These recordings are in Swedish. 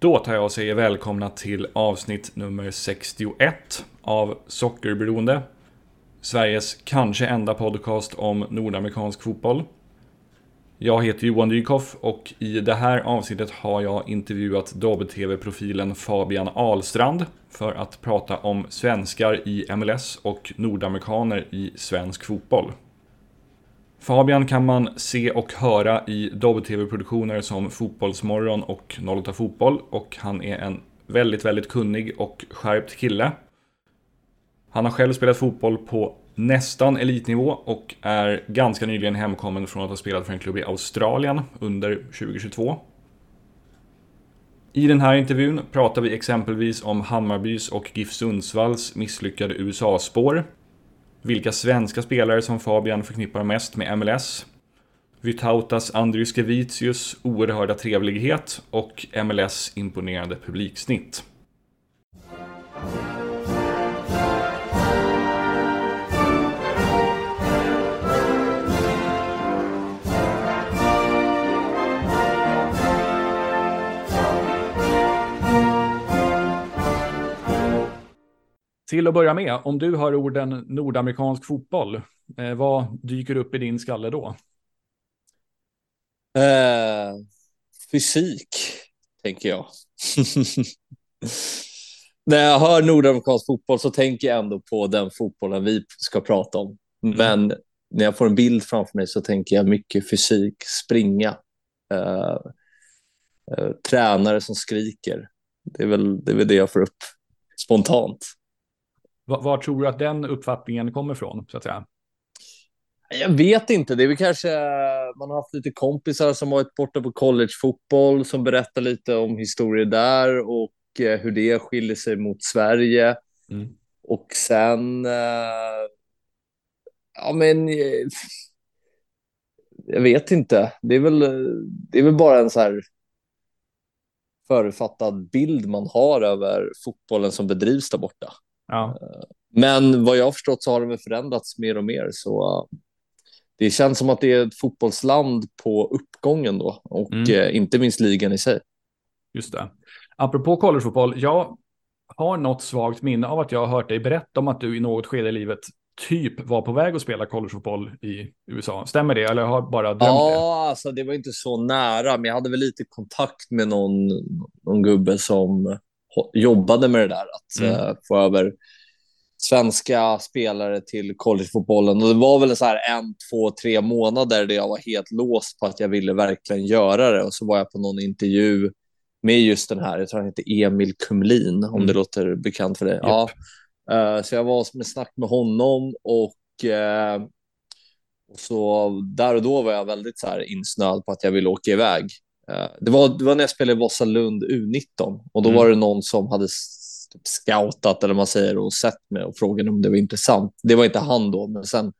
Då tar jag och säger välkomna till avsnitt nummer 61 av Sockerberoende. Sveriges kanske enda podcast om nordamerikansk fotboll. Jag heter Johan Dykhoff och i det här avsnittet har jag intervjuat Dobb-TV-profilen Fabian Ahlstrand för att prata om svenskar i MLS och nordamerikaner i svensk fotboll. Fabian kan man se och höra i Dobb-TV-produktioner som Fotbollsmorgon och 08 Fotboll och han är en väldigt, väldigt kunnig och skärpt kille. Han har själv spelat fotboll på nästan elitnivå och är ganska nyligen hemkommen från att ha spelat för en klubb i Australien under 2022. I den här intervjun pratar vi exempelvis om Hammarbys och GIF Sundsvalls misslyckade USA-spår, vilka svenska spelare som Fabian förknippar mest med MLS, Vytautas Andriuskevicius oerhörda trevlighet och MLS imponerande publiksnitt. Till att börja med, om du hör orden nordamerikansk fotboll, eh, vad dyker upp i din skalle då? Eh, fysik, tänker jag. När jag hör nordamerikansk fotboll så tänker jag ändå på den fotbollen vi ska prata om. Mm. Men när jag får en bild framför mig så tänker jag mycket fysik, springa, eh, eh, tränare som skriker. Det är, väl, det är väl det jag får upp spontant. Var, tror du att den uppfattningen kommer ifrån, så att säga? Jag vet inte. Det är väl kanske man har haft lite kompisar som varit borta på collegefotboll som berättar lite om historier där och eh, hur det skiljer sig mot Sverige. Mm. Och sen... Eh, ja, men... Eh, jag vet inte. Det är väl, det är väl bara en så här förutfattad bild man har över fotbollen som bedrivs där borta. Ja. Men vad jag har förstått så har det förändrats mer och mer. Så det känns som att det är ett fotbollsland på uppgången då och mm. Eh, inte minst ligan i sig. Just det. Apropå collegefotboll, jag har något svagt minne av att jag har hört dig berätta om att du i något skede i livet typ var på väg att spela collegefotboll i USA. Stämmer det eller har bara drömt ja, det? Ja, alltså det var inte så nära, men jag hade väl lite kontakt med någon, någon gubbe som jobbade med det där, att mm. uh, få över svenska spelare till collegefotbollen. Och det var väl så här en, två, tre månader där jag var helt låst på att jag ville verkligen göra det. Och så var jag på någon intervju med just den här, jag tror han heter Emil Kumlin, om mm. det låter bekant för dig. Yep. Ja. Uh, så jag var med snack med honom och, uh, och så där och då var jag väldigt så här insnöad på att jag ville åka iväg. Uh, det, var, det var när jag spelade i Vasalund U19 och då mm. var det någon som hade typ scoutat eller man säger och sett mig och frågade om det var intressant. Det var inte han då, men sen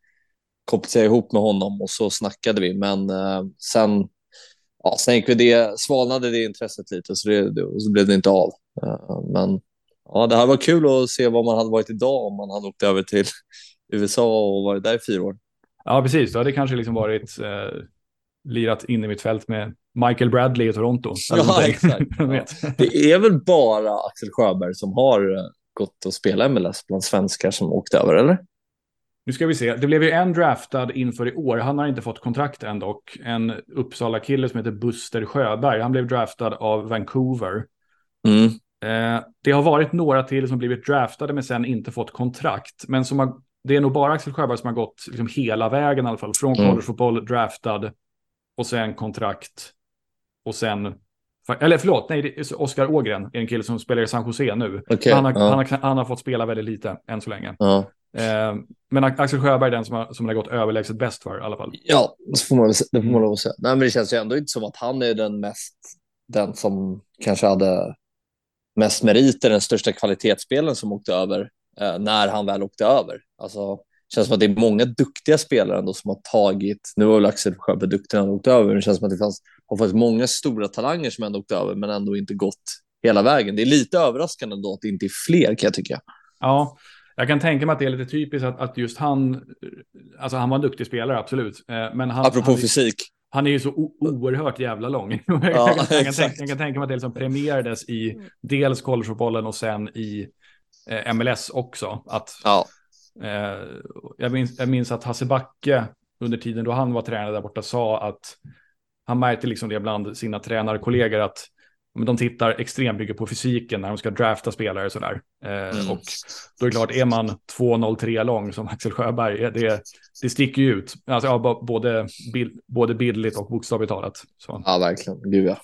kopplade jag ihop med honom och så snackade vi. Men eh, sen, ja, sen gick vi det, svalnade det intresset lite så, det, det, så blev det inte av. Uh, men ja, det här var kul att se vad man hade varit idag om man hade åkt över till USA och varit där i fyra år. Ja, precis. Då hade det kanske liksom varit eh, lirat in i mitt fält med Michael Bradley i Toronto. Ja, exakt. Ja. Det är väl bara Axel Sjöberg som har eh, gått och spelat MLS bland svenskar som åkte över, eller? Nu ska vi se. Det blev ju en draftad inför i år. Han har inte fått kontrakt än dock. En Uppsala-kille som heter Buster Sjöberg. Han blev draftad av Vancouver. Mm. Eh, det har varit några till som blivit draftade men sen inte fått kontrakt. Men som har, det är nog bara Axel Sjöberg som har gått liksom hela vägen i alla fall. Från mm. collegefotboll, draftad och sen kontrakt och sen eller förlåt, nej, Oskar Ågren är en kille som spelar i San Jose nu. Okay, han, har, ja. han, har, han, har, fått spela väldigt lite än så länge. Ja. Eh, men Axel Sjöberg är den som har, som har gått överlägset bäst för i alla fall. Ja, det får man, det får man lov att säga. Nej, men det känns ju ändå inte som att han är den mest, den som kanske hade mest meriter, den största kvalitetsspelen som åkte över eh, när han väl åkte över. Alltså, känns som att det är många duktiga spelare ändå som har tagit, nu var väl Axel Sjöberg duktig när han åkte över, men det känns som att det fanns, har funnits många stora talanger som ändå åkt över, men ändå inte gått hela vägen. Det är lite överraskande då att det inte är fler kan jag tycka. Ja, jag kan tänka mig att det är lite typiskt att, att just han, alltså han var en duktig spelare, absolut. Eh, men han, Apropå han, fysik. Han är ju så oerhört jävla lång. Ja, jag, kan, jag, kan tänka, jag, kan, tänka mig att det liksom premierades i dels collegefotbollen och sen i eh, MLS också. Att, ja. Eh, jag, minns, jag minns att Hasse Backe under tiden då han var tränare där borta sa att han märkte liksom det bland sina tränarkollegor att men de tittar extremt mycket på fysiken när de ska drafta spelare sådär. Eh, mm. Och då är det klart, är man 2,03 lång som Axel Sjöberg, det, det sticker ju ut. Alltså, ja, både, bild, både bildligt och bokstavligt talat. Så. Ja, verkligen. Gud ja.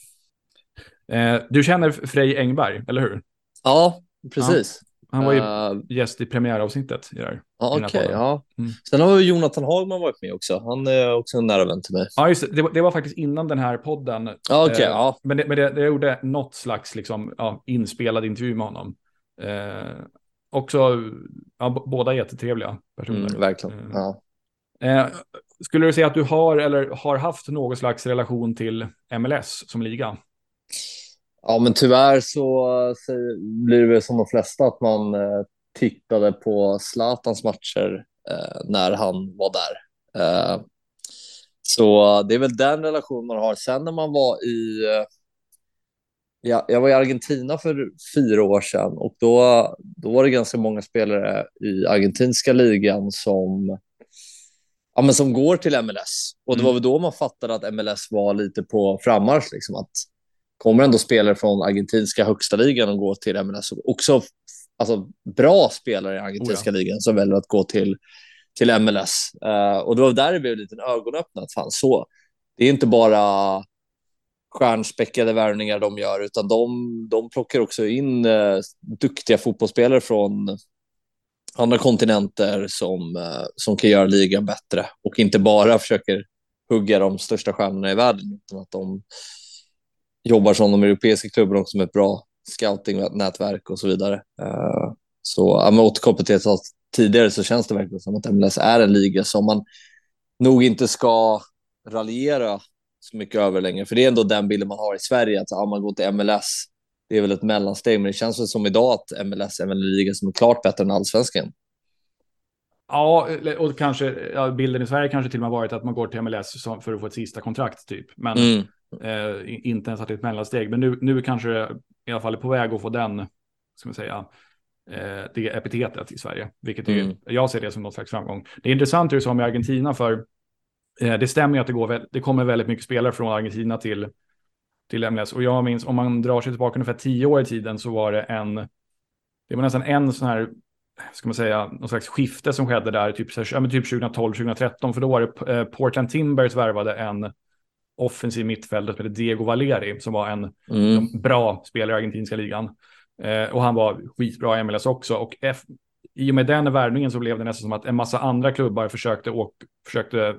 Eh, du känner Frej Engberg, eller hur? Ja, precis. Han var ju uh, gäst i premiäravsnittet. I där, ja, okej. Okay, ja. Mm. Sen har ju Jonathan Hagman varit med också. Han är också en nära vän till mig. Ja, just det. Det var, det var faktiskt innan den här podden. Ja, okay, eh, ja. Men, det, men det, det gjorde något slags liksom, ja, inspelad intervju med honom. Eh, också, ja, båda jättetrevliga personer. Mm, verkligen. Eh, ja. Eh, skulle du säga att du har eller har haft någon slags relation till MLS som liga? Ja, men tyvärr så, blir det väl som de flesta att man eh, tittade på Zlatans matcher eh, när han var där. Eh, så det är väl den relation man har. Sen när man var i... Ja, jag var i Argentina för fyra år sedan och då, då var det ganska många spelare i argentinska ligan som ja, men som går till MLS. Och det var mm. väl då man fattade att MLS var lite på frammarsch. Liksom, att kommer ändå spelare från argentinska högsta ligan och gå till MLS. Också alltså, bra spelare i argentinska oh ja. ligan som väljer att gå till, till MLS. Uh, eh, och det var där det blev en liten ögonöppnare. Fan, så. Det är inte bara stjärnspäckade värvningar de gör, utan de, de plockar också in uh, duktiga fotbollsspelare från andra kontinenter som, uh, som kan göra ligan bättre och inte bara försöker hugga de största stjärnorna i världen, utan att de jobbar som de europeiska klubbarna också med ett bra scouting-nätverk och så vidare. Uh, så ja, med återkoppling till det tidigare så känns det verkligen som att MLS är en liga som man nog inte ska raljera så mycket över längre, för det är ändå den bilden man har i Sverige, att ja, man går till MLS, det är väl ett mellansteg, men det känns väl som idag att MLS är en liga som är klart bättre än allsvenskan. Ja, och kanske ja, bilden i Sverige kanske till och med varit att man går till MLS för att få ett sista kontrakt typ. Men mm. Eh, inte ens att det är ett mellansteg, men nu, nu kanske det i alla fall är på väg att få den, ska man säga, eh, det epitetet i Sverige, vilket är, mm. jag ser det som något slags framgång. Det är intressant hur det är i Argentina, för eh, det stämmer ju att det, går, det kommer väldigt mycket spelare från Argentina till, till MLS. Och jag minns, om man drar sig tillbaka ungefär tio år i tiden så var det en, det var nästan en sån här ska man säga, någon slags skifte som skedde där, typ, typ 2012-2013, för då var det eh, Portland Timbers värvade en offensiv mittfältare som heter Diego Valeri som var en mm. bra spelare i argentinska ligan. Eh, och han var skitbra i MLS också. Och F i och med den värvningen så blev det nästan som att en massa andra klubbar försökte, försökte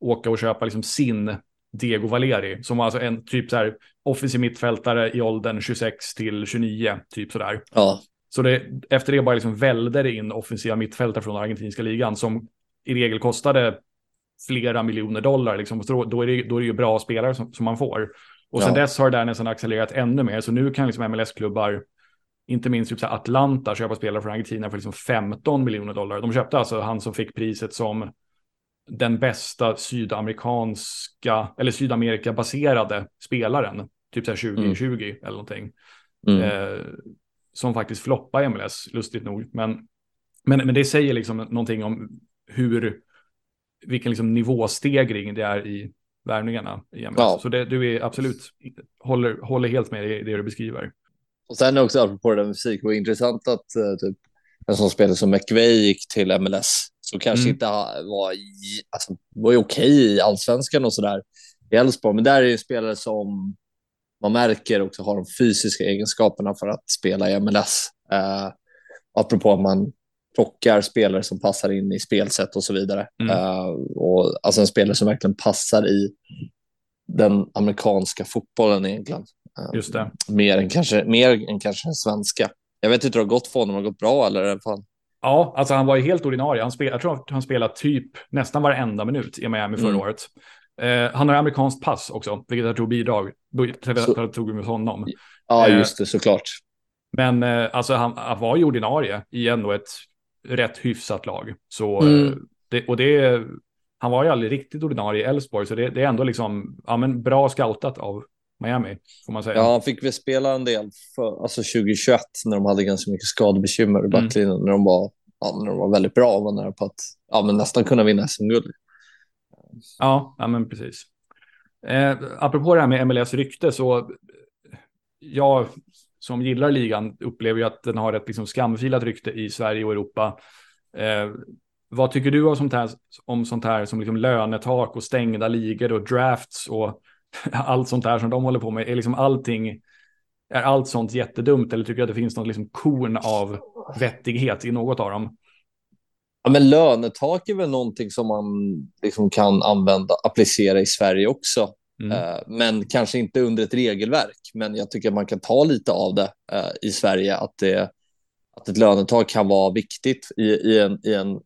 åka och köpa liksom sin Diego Valeri som var alltså en typ så här offensiv mittfältare i åldern 26 till 29, typ så där. Ja. Så det, efter det bara liksom välde det in offensiva mittfältare från argentinska ligan som i regel kostade flera miljoner dollar, liksom, då, då, är det, då är det ju bra spelare som, som man får. Och sen dess har det där nästan accelererat ännu mer, så nu kan liksom MLS-klubbar, inte minst typ så Atlanta, köpa spelare från Argentina för liksom 15 miljoner dollar. De köpte alltså han som fick priset som den bästa sydamerikanska, eller Sydamerika-baserade spelaren, typ så här 2020 mm. eller någonting. Mm. Eh, som faktiskt floppar i MLS, lustigt nog. Men, men, men det säger liksom någonting om hur vilken liksom nivåstegring det är i värvningarna i MLS. Ja. Så det, du är absolut, håller, håller helt med i det du beskriver. Och sen också apropå det där musik, det var intressant att uh, typ, en sån spelare som McVeigh gick till MLS, så kanske mm. inte var, alltså, var ju okej i allsvenskan och sådär i Elfsborg, men där är det spelare som man märker också har de fysiska egenskaperna för att spela i MLS. Uh, apropå att man plockar spelare som passar in i spelsätt och så vidare. Mm. Uh, och, alltså en spelare som verkligen passar i den amerikanska fotbollen egentligen. Uh, Just det. Mer än kanske, mer än kanske den svenska. Jag vet inte hur det har gått för honom, har det gått bra eller? Fan? Ja, alltså han var ju helt ordinarie. Han spel, jag tror att han spelade typ nästan varenda minut i Miami förra mm. året. Uh, han har amerikanskt pass också, vilket jag tror bidrog, så... tog med honom. Ja, just det, såklart. Men alltså han, han var ju ordinarie i ändå ett rätt hyfsat lag. Så, mm. Eh, det, och det, han var ju aldrig riktigt ordinarie i Elfsborg, så det, det, är ändå liksom, ja men bra scoutat av Miami, får man säga. Ja, han fick väl spela en del, för, alltså 2021, när de hade ganska mycket skadebekymmer i mm. backlinjen, mm. när, de var, ja, när de var väldigt bra, var nära på att ja, men nästan kunna vinna SM-guld. Ja, ja, men precis. Eh, apropå det här med MLS rykte, så jag som gillar ligan upplever ju att den har ett liksom skamfilat rykte i Sverige och Europa. Eh, vad tycker du om sånt här, om sånt här som liksom lönetak och stängda ligor och drafts och allt sånt här som de håller på med? Är liksom allting, är allt sånt jättedumt eller tycker du att det finns något liksom korn av vettighet i något av dem? Ja, men lönetak är väl någonting som man liksom kan använda, applicera i Sverige också. Mm. Uh, men kanske inte under ett regelverk. Men jag tycker att man kan ta lite av det uh, i Sverige, att, det, att ett lönetak kan vara viktigt i, i, en, i en,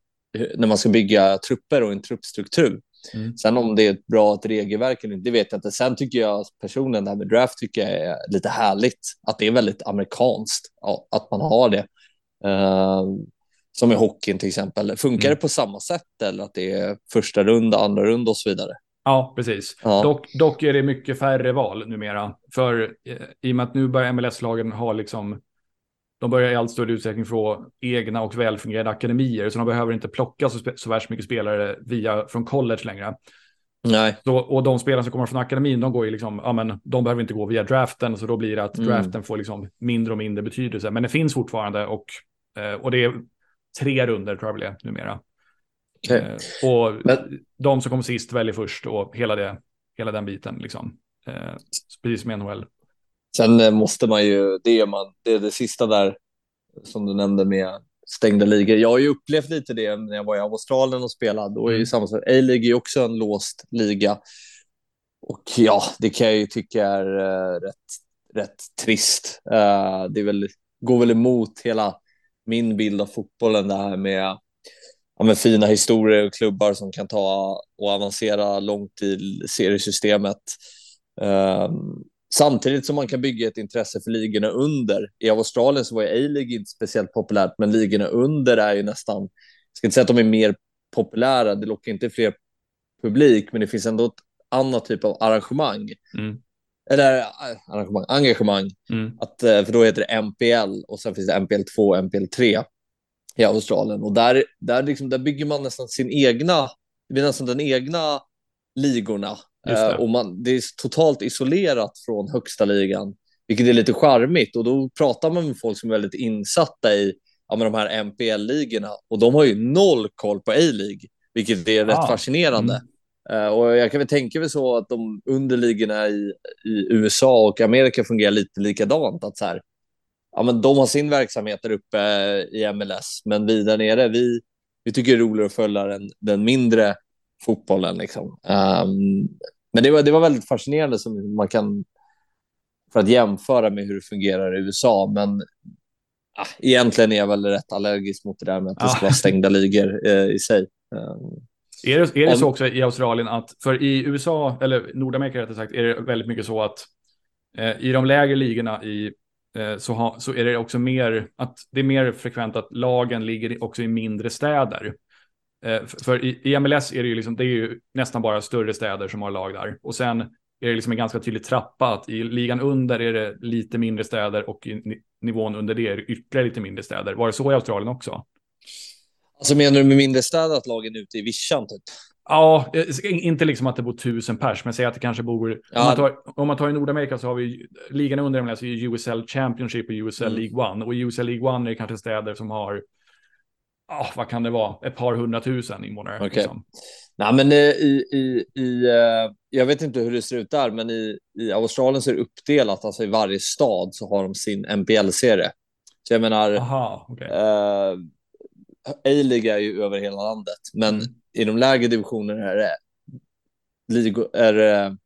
när man ska bygga trupper och en truppstruktur. Mm. Sen om det är ett bra ett regelverk eller inte, det vet jag inte. Sen tycker jag personligen det här med draft tycker jag är lite härligt. Att det är väldigt amerikanskt, att man har det. Uh, som i hockeyn till exempel. Funkar mm. det på samma sätt eller att det är första runda, andra runda och så vidare? Ja, precis. Ja. Dock, dock är det mycket färre val numera. För eh, i och med att nu börjar MLS-lagen ha liksom, de börjar i allt större utsträckning få egna och välfungerande akademier, så de behöver inte plocka så, så värst mycket spelare via från college längre. Nej. Så, och de spelare som kommer från akademin, de går ju liksom, ja men de behöver inte gå via draften, så då blir det att mm. draften får liksom mindre och mindre betydelse. Men det finns fortfarande och, eh, och det är tre runder tror jag det är numera. Okay. Eh, och Men... de som kom sist väljer först och hela, det, hela den biten, liksom. Eh, precis som NHL. Sen eh, måste man ju, det är, man, det är det sista där som du nämnde med stängda ligor. Jag har ju upplevt lite det när jag var i Australien och spelade. Då är ju mm. samma sak. A-League är också en låst liga. Och ja, det kan jag ju tycka är uh, rätt, rätt trist. Uh, det är väl, går väl emot hela min bild av fotbollen, det här med ja, med fina historier och klubbar som kan ta och avancera långt i seriesystemet. Um, samtidigt som man kan bygga ett intresse för ligorna under. I Australien så var ju A-League inte speciellt populärt, men ligorna under är ju nästan, jag ska inte säga att de är mer populära, det lockar inte fler publik, men det finns ändå ett annat typ av arrangemang. Mm. Eller äh, arrangemang, engagemang. Mm. Att, eh, för då heter det MPL och sen finns det MPL 2 och MPL 3 i Australien. Och där, där, liksom, där bygger man nästan sin egna, det blir nästan den egna ligorna. Det. Uh, och man, det är totalt isolerat från högsta ligan, vilket är lite charmigt. Och då pratar man med folk som är väldigt insatta i ja, de här MPL-ligorna och de har ju noll koll på A-League, vilket är rätt ah. fascinerande. Mm. Uh, och jag kan väl tänka mig så att de underligorna i, i USA och Amerika fungerar lite likadant. Att så här, ja, men de har sin verksamhet där uppe i MLS, men vi där nere, vi, vi tycker det är roligare att följa den, den mindre fotbollen. Liksom. Um, men det var, det var väldigt fascinerande som man kan för att jämföra med hur det fungerar i USA. Men ah, egentligen är jag väl rätt allergisk mot det där med att det ska vara stängda ligor eh, i sig. Um, är det, är det så också i Australien att, för i USA, eller Nordamerika rättare sagt, är det väldigt mycket så att eh, i de lägre ligorna i Eh, Eh, så, ha, så är det också mer att det är mer frekvent att lagen ligger också i mindre städer. Eh, för i, i MLS är det ju liksom, det är ju nästan bara större städer som har lag där. Och sen är det liksom en ganska tydlig trappa att i ligan under är det lite mindre städer och i nivån under det är det ytterligare lite mindre städer. Var det så i Australien också? Alltså menar du med mindre städer att lagen är ute i vischan typ? Ja, eh, inte liksom att det bor tusen pers, men säg att det kanske bor... Ja. Om, man tar, om man tar i Nordamerika så har vi ligan under MLS, USL Championship och USL mm. League One. Och i USL League One är det kanske städer som har, oh, vad kan det vara, ett par hundratusen invånare. Okay. Liksom. Nej, men eh, i, i, i, uh, jag vet inte hur det ser ut där, men i, i Australien så är det uppdelat, alltså i varje stad så har de sin NPL-serie. Så jag menar, Aha, okay. uh, A-liga är ju över hela landet, men mm i de lägre divisionerna är det ligor, är det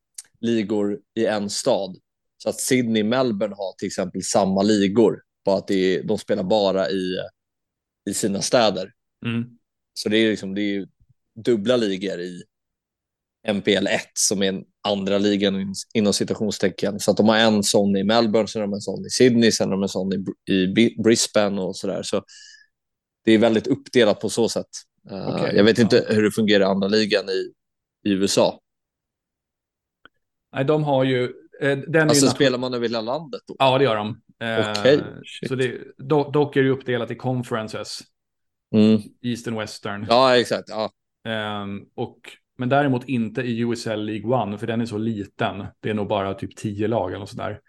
ligor i en stad. Så att Sydney och Melbourne har till exempel samma ligor, bara att är, de spelar bara i, i sina städer. Mm. Så det är, liksom, det är dubbla ligor i MPL 1 som är en andra ligan inom citationstecken. Så att de har en sån i Melbourne, sen har de en sån i Sydney, sen har de en sån i, i Brisbane och så där. Så det är väldigt uppdelat på så sätt. Uh, Okej, jag vet ja. inte hur det fungerar i andra ligan i, i USA. Nej, de har ju... Eh, den Alltså spelar man över hela landet då? Ja, det gör de. Eh, Okej, shit. så det, do, dock är det uppdelat i conferences, Mm. East and Western. Ja, exakt. Ja. Ehm, och, men däremot inte i USL League One, för den är så liten. Det är nog bara typ tio lag eller sådär.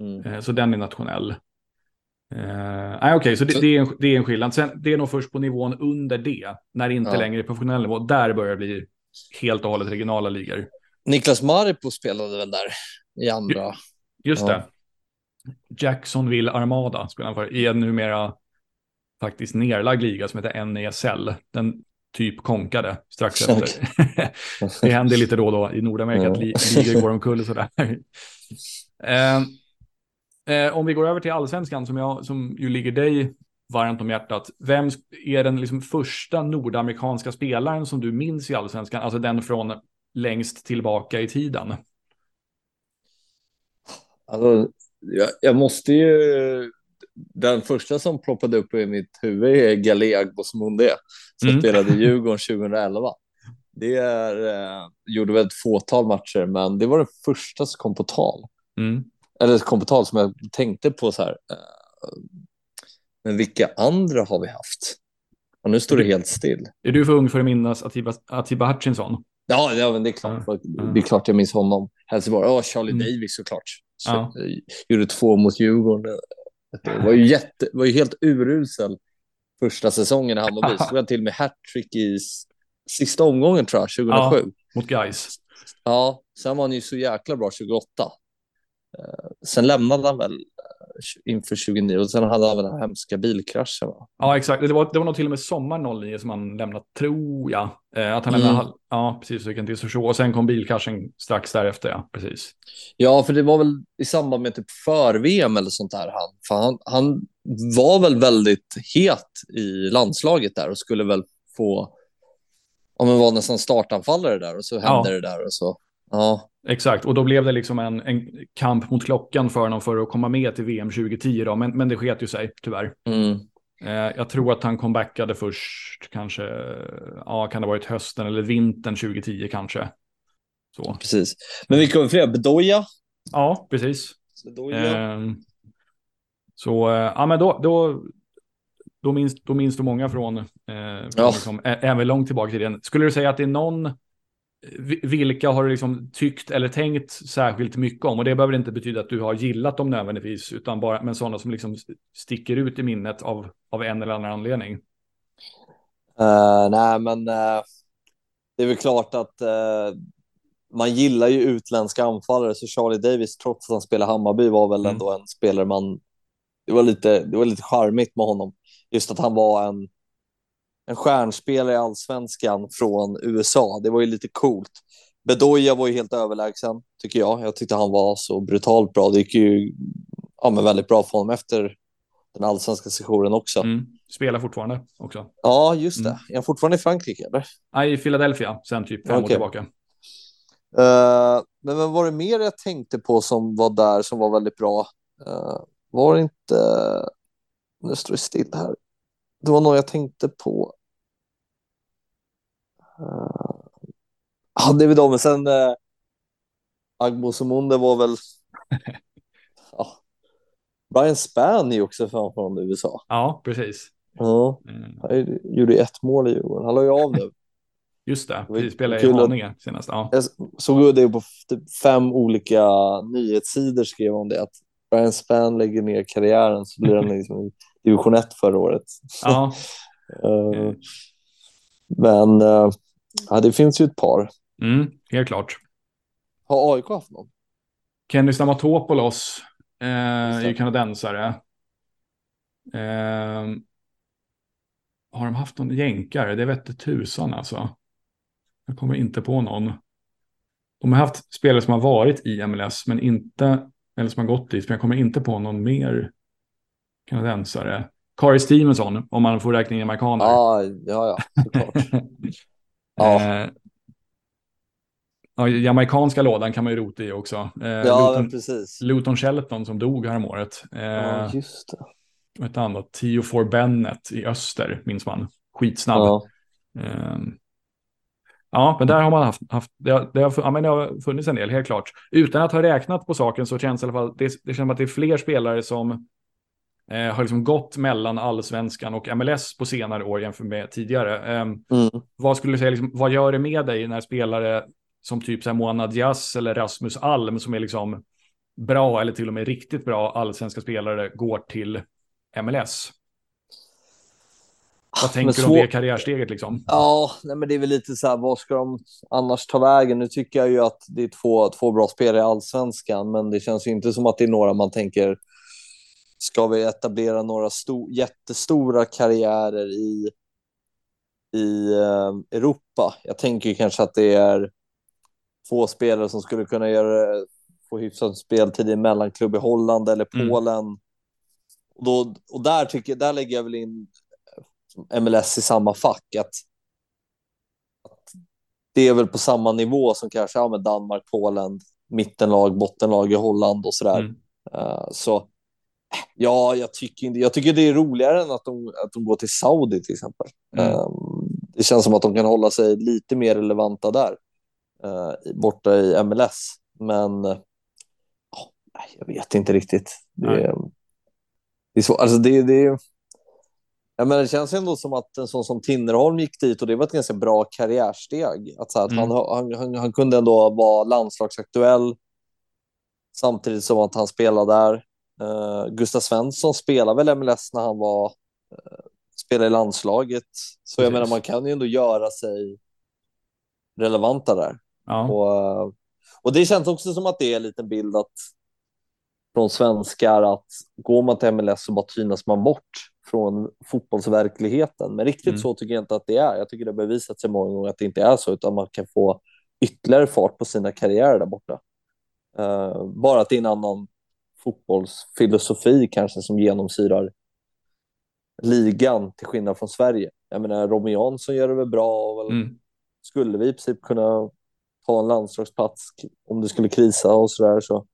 Mm. Eh, så den är nationell. Eh, okej, så det, Så- det, är en, det är en skillnad. Sen, det är nog först på nivån under det, när det inte Ja. längre är professionell nivå, där börjar det bli helt och hållet regionala ligor. Niklas Maripo spelade väl där i andra. Just Ja. det. Jacksonville Armada spelar han för, i en numera faktiskt nerlagd liga som heter NESL. Den typ konkade strax efter. det händer lite då och då i Nordamerika att li ligor går omkull sådär. eh, eh, om vi går över till allsvenskan som, jag, som ju ligger dig varmt om hjärtat. Vem är den liksom första nordamerikanska spelaren som du minns i allsvenskan? Alltså den från längst tillbaka i tiden. Alltså, jag, jag måste ju... Den första som ploppade upp i mitt huvud är Galé Bosmonde som Mm. spelade i Djurgården 2011. Det är, eh, gjorde väl ett fåtal matcher, men det var den första som kom på tal. Mm. Eller kom på tal som jag tänkte på så här. Eh, men vilka andra har vi haft? Och nu står det helt still. Är du för ung för att minnas Atiba, Atiba Hutchinson? Ja, ja men det är klart. Ja. Det är klart jag minns honom. Helsingborg. Ja, Charlie Mm. Davis såklart. Så, Ja. eh, Gjorde två mot Djurgården. Det var ju, jätte, var ju helt urusel första säsongen i Hammarby. Så jag till och med hattrick i sista omgången tror jag, 2007. Mot Guys. Ja, sen var han ju så jäkla bra 28. Eh, sen lämnade han väl eh, inför 29 och sen hade han väl den här hemska bilkraschen. Va? Ja, exakt. Det var, det var nog till och med sommar 09 som han lämnade, tror jag. Eh, att han Mm. lämnade, ja, precis, så han till Sochaux. Och sen kom bilkraschen strax därefter, ja, precis. Ja, för det var väl i samband med typ för-VM eller sånt där. Han, för han, han var väl väldigt het i landslaget där och skulle väl få, ja men var nästan startanfallare där och så hände Ja. det där och så. Ja, Exakt, och då blev det liksom en, en kamp mot klockan för honom för att komma med till VM 2010 då, men, men det sket ju sig tyvärr. mm. Eh, jag tror att han comebackade först, kanske, ja, kan det ha varit hösten eller vintern 2010 kanske. Så. precis. Men vilka vi fler? Bedoya? Ja, precis. Bedoya. Ehm, så, eh, ja men då, då, då, minns, då minns du många från, eh, från Ja. liksom, även långt tillbaka i tiden. Skulle du säga att det är någon, vilka har du liksom tyckt eller tänkt särskilt mycket om? Och det behöver inte betyda att du har gillat dem nödvändigtvis, utan bara, men sådana som liksom sticker ut i minnet av, av en eller annan anledning. Eh, nej, men eh, det är väl klart att eh, man gillar ju utländska anfallare, så Charlie Davis, trots att han spelar Hammarby, var väl Mm. ändå en spelare man... Det var lite, det var lite charmigt med honom. Just att han var en, en stjärnspelare i allsvenskan från USA. Det var ju lite coolt. Bedoya var ju helt överlägsen, tycker jag. Jag tyckte han var så brutalt bra. Det gick ju ja, men väldigt bra för honom efter den allsvenska sessionen också. Mm. Spelar fortfarande också. Ja, just det. Mm. Är han fortfarande i Frankrike, eller? Nej, i Philadelphia, sen typ fem år Okej. tillbaka. Eh, men vad var det mer jag tänkte på som var där som var väldigt bra? Eh, var det inte... Nu står det still här. Det var någon jag tänkte på. Uh, ja, det är väl de, men sen uh, Agbo Somunde var väl... ja. Brian Spann är också från USA. Ja, precis. Ja, Mm. han gjorde ett mål i Djurgården. Han la ju av nu. Just det, precis. Spelade i Haninge senast. Ja. Jag såg det på typ fem olika nyhetssidor skrev om det. Att Brian Spann lägger ner karriären så blir han liksom i division 1 förra året. ja, Eh, men eh, ja, det finns ju ett par. mm, helt klart. Har AIK haft någon? Kenny Stamatopoulos eh, är ju kanadensare. Eh, har de haft någon jänkare? Det vette tusan alltså. Jag kommer inte på någon. De har haft spelare som har varit i MLS, men inte, eller som har gått dit, men jag kommer inte på någon mer kanadensare. Kari Stevenson, om man får räkna in amerikaner. Ja, ja, ja såklart. Ja. Eh, ja, jamaicanska lådan kan man ju rota i också. Eh, ja, Luton, precis. Luton Shelton som dog häromåret. Eh, Ja, just det. Ett annat, Tio for Bennett i öster, minns man. Skitsnabb. Ja. Um, ja, men där har man haft, haft det, har, det, har, ja, men det har funnits en del, helt klart. Utan att ha räknat på saken så känns det i alla fall, det, det känns som att det är fler spelare som eh, har liksom gått mellan allsvenskan och MLS på senare år jämfört med tidigare. Um, mm. Vad skulle du säga, liksom, vad gör det med dig när spelare som typ så här Moana Diaz eller Rasmus Alm som är liksom bra eller till och med riktigt bra allsvenska spelare går till MLS? Vad tänker du om det karriärsteget liksom? Ja, nej, men det är väl lite så här, vad ska de annars ta vägen? Nu tycker jag ju att det är två, två bra spelare i allsvenskan, men det känns ju inte som att det är några man tänker, ska vi etablera några sto jättestora karriärer i, i eh, Europa? Jag tänker kanske att det är få spelare som skulle kunna göra, få hyfsad speltid i mellanklubb i Holland eller mm. Polen. Mm. Och, då, och där, tycker, där lägger jag väl in MLS i samma fack. Att, att det är väl på samma nivå som kanske ja, med Danmark, Polen, mittenlag, bottenlag i Holland och sådär. Mm. Uh, så ja, jag tycker, jag tycker det är roligare än att de, att de går till Saudi till exempel. Mm. Um, det känns som att de kan hålla sig lite mer relevanta där, uh, borta i MLS. Men uh, jag vet inte riktigt. Det, det är så, alltså det, det, Ja, men det känns ändå som att en sån som Tinnerholm gick dit och det var ett ganska bra karriärsteg. Att, så att mm. han, han, han, kunde ändå vara landslagsaktuell samtidigt som att han spelade där. Uh, Gustav Svensson spelade väl MLS när han var uh, spelade i landslaget. Så jag menar, man kan ju ändå göra sig relevanta där. Ja. Och, uh, och det känns också som att det är en liten bild att från svenskar att går man till MLS så bara tynas man bort från fotbollsverkligheten. Men riktigt mm. så tycker jag inte att det är. Jag tycker det har bevisat sig många gånger att det inte är så, utan man kan få ytterligare fart på sina karriärer där borta. Uh, bara att det är en annan fotbollsfilosofi kanske som genomsyrar ligan till skillnad från Sverige. Jag menar, Robin Jansson gör det väl bra väl mm. skulle vi i princip kunna ta en landslagsplats om det skulle krisa och så där så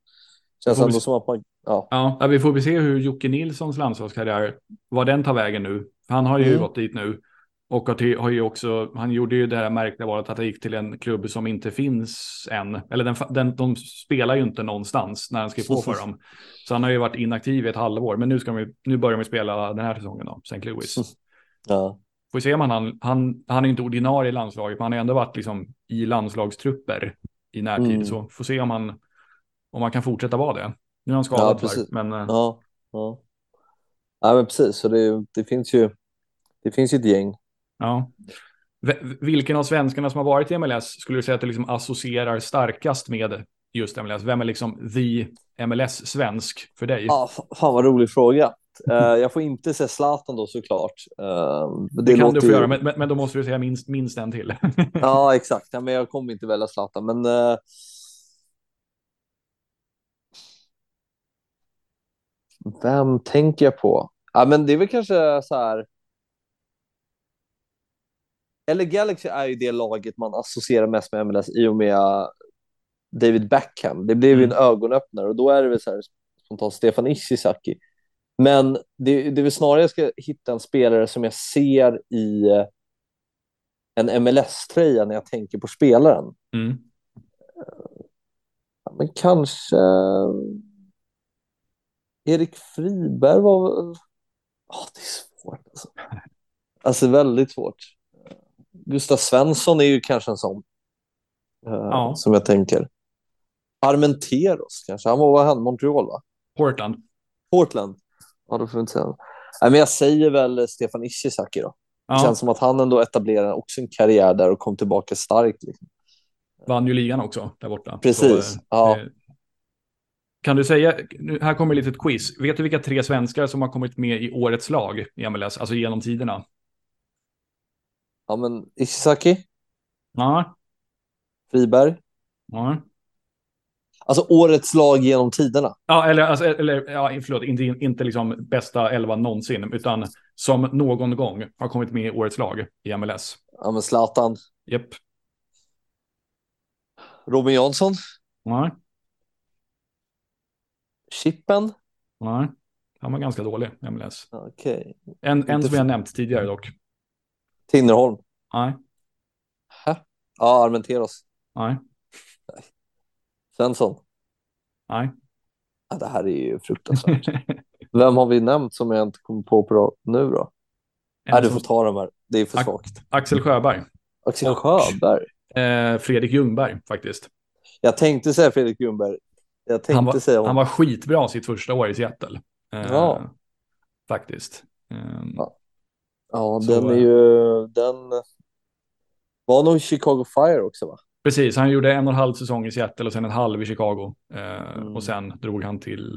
känns det ändå som att man Ja. ja, vi får väl se hur Jocke Nilssons landslagskarriär, vad den tar vägen nu. Han har ju mm. gått dit nu. Och har ju också, han gjorde ju det här märkliga valet att han gick till en klubb som inte finns än. Eller den, den, de spelar ju inte någonstans när han skrev på för dem. Så han har ju varit inaktiv i ett halvår. Men nu, ska vi, nu börjar de spela den här säsongen då, St. Louis. Ja. Får se om han, han, han, han är inte ordinarie i landslaget, men han har ändå varit liksom i landslagstrupper i närtid. Mm. Så får se om han, om han kan fortsätta vara det. Nu är han skadad, ja, precis. men... Eh, ja, ja. ja, men precis. Så det, det, finns ju, det finns ju ett gäng. Ja. Vilken av svenskarna som har varit i MLS skulle du säga att det liksom associerar starkast med just MLS? Vem är liksom the MLS-svensk för dig? Ja, fan vad rolig fråga. Uh, jag får inte säga Zlatan då såklart. Uh, det, det kan du få ju... göra, men, men, då måste du säga minst, minst en till. ja, exakt. Ja, men jag kommer inte välja Zlatan, men uh, Vem tänker jag på? Ja, men det är väl kanske så här. Eller Galaxy är ju det laget man associerar mest med MLS i och med David Beckham. Det blev ju mm. en ögonöppnare och då är det väl så här spontant Stefan Ishizaki. Men det, det är väl snarare jag ska hitta en spelare som jag ser i en MLS-tröja när jag tänker på spelaren. Mm. Men kanske Erik Friberg var... Oh, det är svårt alltså. Alltså väldigt svårt. Gustav Svensson är ju kanske en sån. Uh, ja. Som jag tänker. Armenteros kanske. Han var, var han? Montreal va? Portland. Portland. Ja, då får vi inte säga. Nej, men jag säger väl Stefan Ishizaki då. Ja. Det känns som att han ändå etablerade också en karriär där och kom tillbaka starkt. Liksom. Vann ju ligan också där borta. Precis. Så, ja. Det, kan du säga, här kommer ett litet quiz. Vet du vilka tre svenskar som har kommit med i årets lag i MLS, alltså genom tiderna? Ja, men Ishizaki. Ja. Friberg. Ja. Alltså årets lag genom tiderna. Ja, eller, alltså, eller ja, förlåt, inte, inte liksom bästa elva någonsin, utan som någon gång har kommit med i årets lag i MLS. Ja, men Zlatan. Japp. Robin Jansson. Ja. Chippen? Nej, han var ganska dålig, MLS. Okay. En, en som jag nämnt tidigare dock. Tinnerholm? Nej. Hä? Ja, Armenteros. Nej. Svensson. Nej. Ja, det här är ju fruktansvärt. Vem har vi nämnt som jag inte kommer på på nu då? Nej, du får ta de här. Det är för svagt. Axel Sjöberg. Axel Sjöberg. Eh, Fredrik Ljungberg faktiskt. Jag tänkte säga Fredrik Ljungberg. Jag tänkte Han var, säga han var skitbra sitt första år i Seattle. Eh, Ja. Faktiskt. Eh, Ja. Ja, Så, den är eh, ju... Den var nog Chicago Fire också, va? Precis, han gjorde en och en halv säsong i Seattle och sen en halv i Chicago. Eh, Mm. Och sen drog han till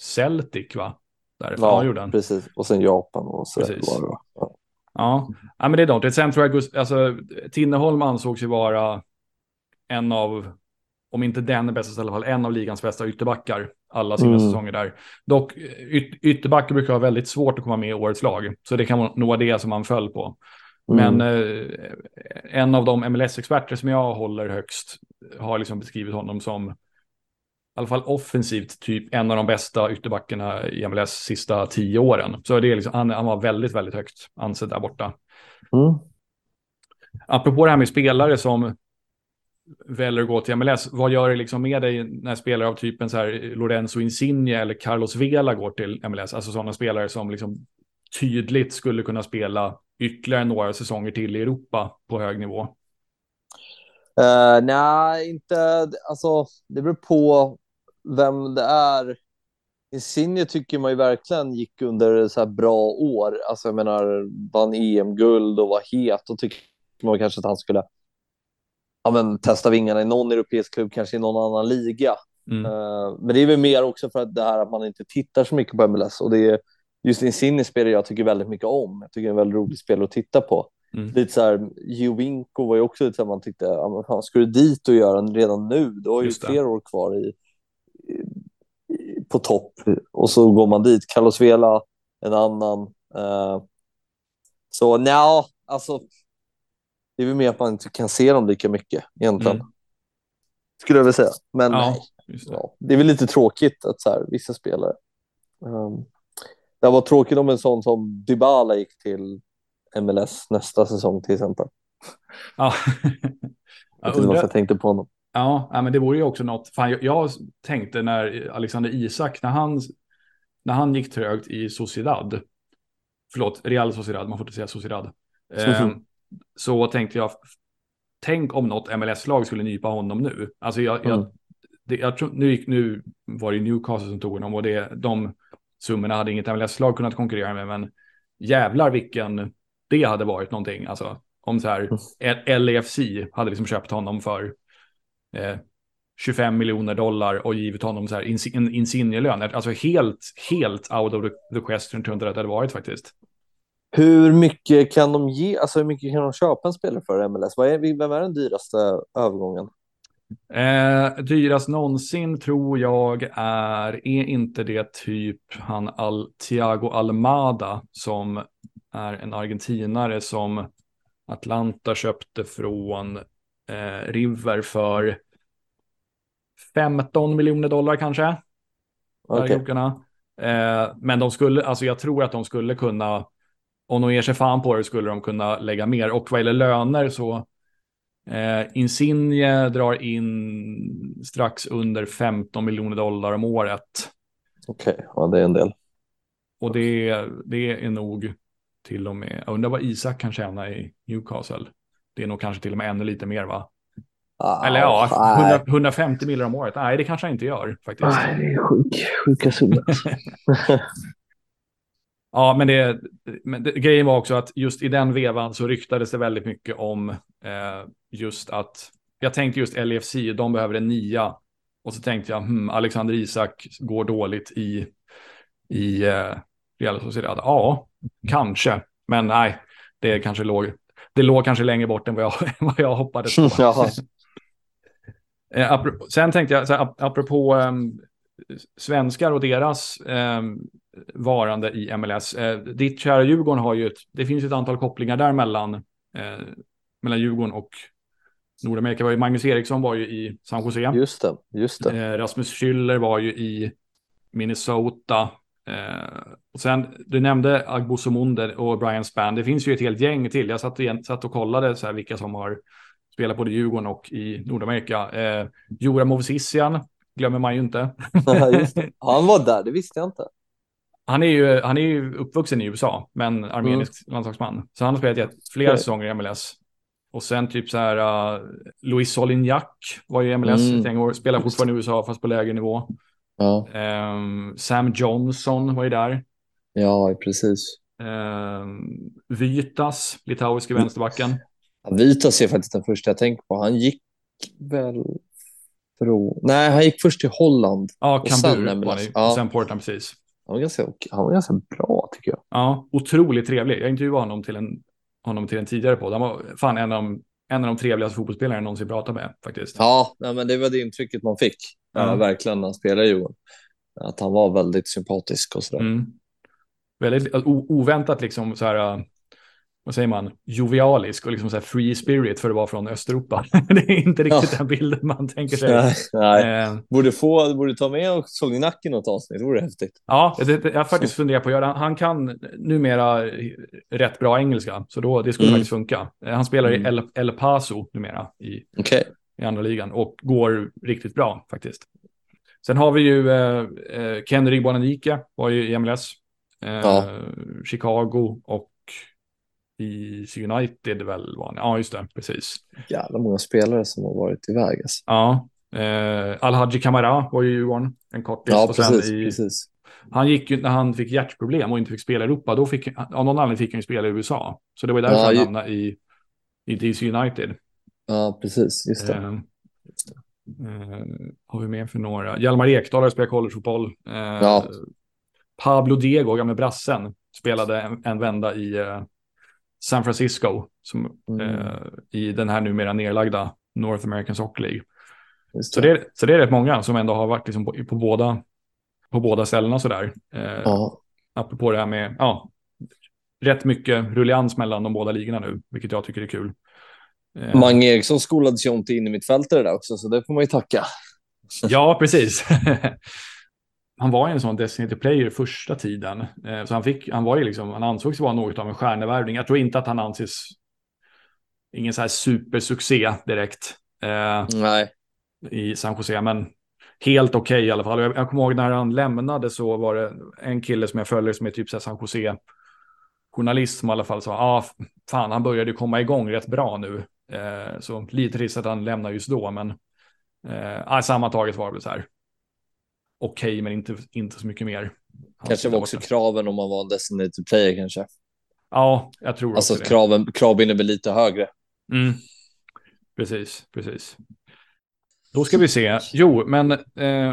Celtic, va? Därifrån ja, gjorde han. precis. Och sen Japan och så Precis. var det, va? Ja. Ja. ja, men det är de. Sen tror jag alltså, Tinneholm ansågs ju vara en av, om inte den bästa, så i alla fall en av ligans bästa ytterbackar alla sina Mm. säsonger där. Dock, yt- ytterbackar brukar ha väldigt svårt att komma med i årets lag, så det kan nog vara det som han föll på. Men Mm. eh, en av de MLS-experter som jag håller högst har liksom beskrivit honom som i alla fall offensivt typ en av de bästa ytterbackarna i MLS sista tio åren. Så det är liksom, han, han var väldigt, väldigt högt ansedd där borta. Mm. Apropå det här med spelare som väljer att gå till MLS, vad gör det liksom med dig när spelare av typen så här Lorenzo Insigne eller Carlos Vela går till MLS? Alltså sådana spelare som liksom tydligt skulle kunna spela ytterligare några säsonger till i Europa på hög nivå. Uh, nej, inte... Alltså, det beror på vem det är. Insigne tycker man ju verkligen gick under så här bra år. Alltså, jag menar, vann EM-guld och var het. Och tycker man kanske att han skulle ja, men, testa vingarna i någon europeisk klubb, kanske i någon annan liga. Mm. Eh, men det är väl mer också för att det här att man inte tittar så mycket på MLS. Och det är just Insigne spelar jag tycker väldigt mycket om. Jag tycker det är en väldigt rolig spel att titta på. Mm. Lite så här, Jovinko var ju också lite så här, man tyckte, ja, men fan, ska du dit och göra den redan nu? Du har ju flera år kvar i, i, på topp och så går man dit. Carlos Vela, en annan. Eh, så nja, alltså. Det är väl mer att man inte kan se dem lika mycket egentligen. Mm. Skulle jag vilja säga. Men Ja, det. ja, det är väl lite tråkigt att så här, vissa spelare. Um, det var tråkigt om en sån som Dybala gick till MLS nästa säsong till exempel. Ja. Jag varför undrar, jag tänkte på honom. ja, men det vore ju också något. Fan, jag, jag tänkte när Alexander Isak, när han, när han gick trögt i Sociedad, förlåt, Real Sociedad, man får inte säga Sociedad, eh, så tänkte jag, tänk om något MLS-lag skulle nypa honom nu. Alltså jag, jag, Mm. det, jag tror, nu, gick, nu var det Newcastle som tog honom och det, de summorna hade inget MLS-lag kunnat konkurrera med, men jävlar vilken det hade varit någonting. Alltså om så här, L- LAFC hade liksom köpt honom för eh, 25 miljoner dollar och givit honom så här ins- en insignelön. Alltså helt, helt out of the, the question tror jag inte det hade varit faktiskt. Hur mycket kan de ge? Alltså hur mycket kan de köpa en spelare för MLS? Vad är, vem är den dyraste övergången? Eh, dyrast någonsin tror jag är, är inte det typ han Al, Thiago Almada som är en argentinare som Atlanta köpte från eh, River för 15 miljoner dollar kanske. Krokarna. Eh, men de skulle, alltså jag tror att de skulle kunna, om de ger sig fan på det skulle de kunna lägga mer. Och vad gäller löner så Eh, Insigne drar in strax under 15 miljoner dollar om året. Okej, ja det är en del. Och det, det är nog till och med, jag undrar vad Isak kan tjäna i Newcastle. Det är nog kanske till och med ännu lite mer va? Ah, Eller ja, nej. 100, 150 miljoner om året. Nej, det kanske han inte gör faktiskt. Nej, det är sjuk, sjuka summor. Ja, men, det, men det, grejen var också att just i den vevan så ryktades det väldigt mycket om eh, just att, jag tänkte just LFC, de behöver en nia. Och så tänkte jag, hmm, Alexander Isak går dåligt i, i eh, Real Sociedad. Ja, kanske, men nej, det kanske låg, det låg kanske längre bort än vad jag, vad jag hoppades på. Jaha. Eh, sen tänkte jag, så här, ap- apropå ehm, svenskar och deras ehm, varande i MLS. Eh, ditt kära Djurgården har ju ett, det finns ett antal kopplingar där mellan, eh, mellan Djurgården och Nordamerika. Var ju, Magnus Eriksson var ju i San Jose. Just det, just det. Eh, Rasmus Schüller var ju i Minnesota. Eh, och sen, du nämnde Agbo Somunde och Brian Spann. Det finns ju ett helt gäng till. Jag satt och, satt och kollade så här vilka som har spelat både Djurgården och i Nordamerika. Eh, Jura Movsisian glömmer man ju inte. han var där, det visste jag inte. Han är ju, han är ju uppvuxen i USA, men armenisk mm. landslagsman. Så han har spelat flera säsonger i MLS. Och sen typ så här, uh, Luis Solignac var ju i MLS mm. ett år, spelar fortfarande i USA fast på lägre nivå. Ja. Um, Sam Johnson var ju där. Ja, precis. Um, Vytas, litauiske vänsterbacken. Ja, Vytas är faktiskt den första jag tänker på. Han gick väl från... Nej, han gick först till Holland. Ja, Kambur var det. Ja. Och sen Portland, precis. Han var, ganska, han var ganska bra tycker jag. Ja, otroligt trevlig. Jag intervjuade honom till en, honom till en tidigare podd. Han var fan en av en av de trevligaste fotbollsspelare jag någonsin pratat med faktiskt. Ja, men det var det intrycket man fick. Ja, verkligen när han spelade i Djurgården. Att han var väldigt sympatisk och sådär. Mm. Väldigt oväntat liksom så här vad säger man, jovialisk och liksom så free spirit för att vara från Östeuropa. det är inte riktigt ja. den bilden man tänker sig. Nej, nej. Eh. Borde, få, borde ta med Solinac i något avsnitt, det vore häftigt. Ja, det, jag har faktiskt funderat på att göra. Han kan numera rätt bra engelska, så då, det skulle mm. faktiskt funka. Eh, han spelar mm. i El, El Paso numera i, okay. i andra ligan och går riktigt bra faktiskt. Sen har vi ju eh, eh Ken Ribonanike, var ju i MLS. Eh, ja. Chicago och i United väl var han. Ja, just det, precis. Jävla många spelare som har varit iväg. Alltså. Ja, eh, Alhaji Kamara var ju i Djurgården en kort tid. Ja, precis, i, precis. Han gick ju när han fick hjärtproblem och inte fick spela i Europa. Då fick, av någon anledning fick han ju spela i USA. Så det var därför ja, han hamnade i, i DC United. Ja, precis. Just det. Eh, eh, har vi mer för några? Hjalmar Ekdal har spelat collegefotboll. Eh, ja. Pablo Diego, gamle brassen, spelade en, en vända i eh, San Francisco som, mm. eh, i den här numera nedlagda North American Soccer League. Det. Så, det är, så det är rätt många som ändå har varit liksom på, på, båda, på båda ställena sådär. Eh, ja. Apropå det här med, ja, rätt mycket rullians mellan de båda ligorna nu, vilket jag tycker är kul. Eh, Mange Eriksson skolades ju om till in i mittfältare där också, så det får man ju tacka. Ja, precis. han var ju en sån designated player första tiden. Eh, så han, fick, han, var ju liksom, han ansågs vara något av en stjärnevärvning. Jag tror inte att han anses ingen så här supersuccé direkt. Eh, Nej. I San Jose, men helt okej okay i alla fall. Jag, jag kommer ihåg när han lämnade så var det en kille som jag följer som är typ så här San Jose journalist som i alla fall sa, ah, fan, han började komma igång rätt bra nu. Eh, så lite trist att han lämnar just då, men eh, sammantaget var det så här okej, okay, men inte, inte så mycket mer. Kanske var också borta. kraven om man var en designated player kanske. Ja, jag tror alltså, också det. Kraven, kraven är väl lite högre. Mm. Precis, precis. Då ska vi se. Jo, men eh,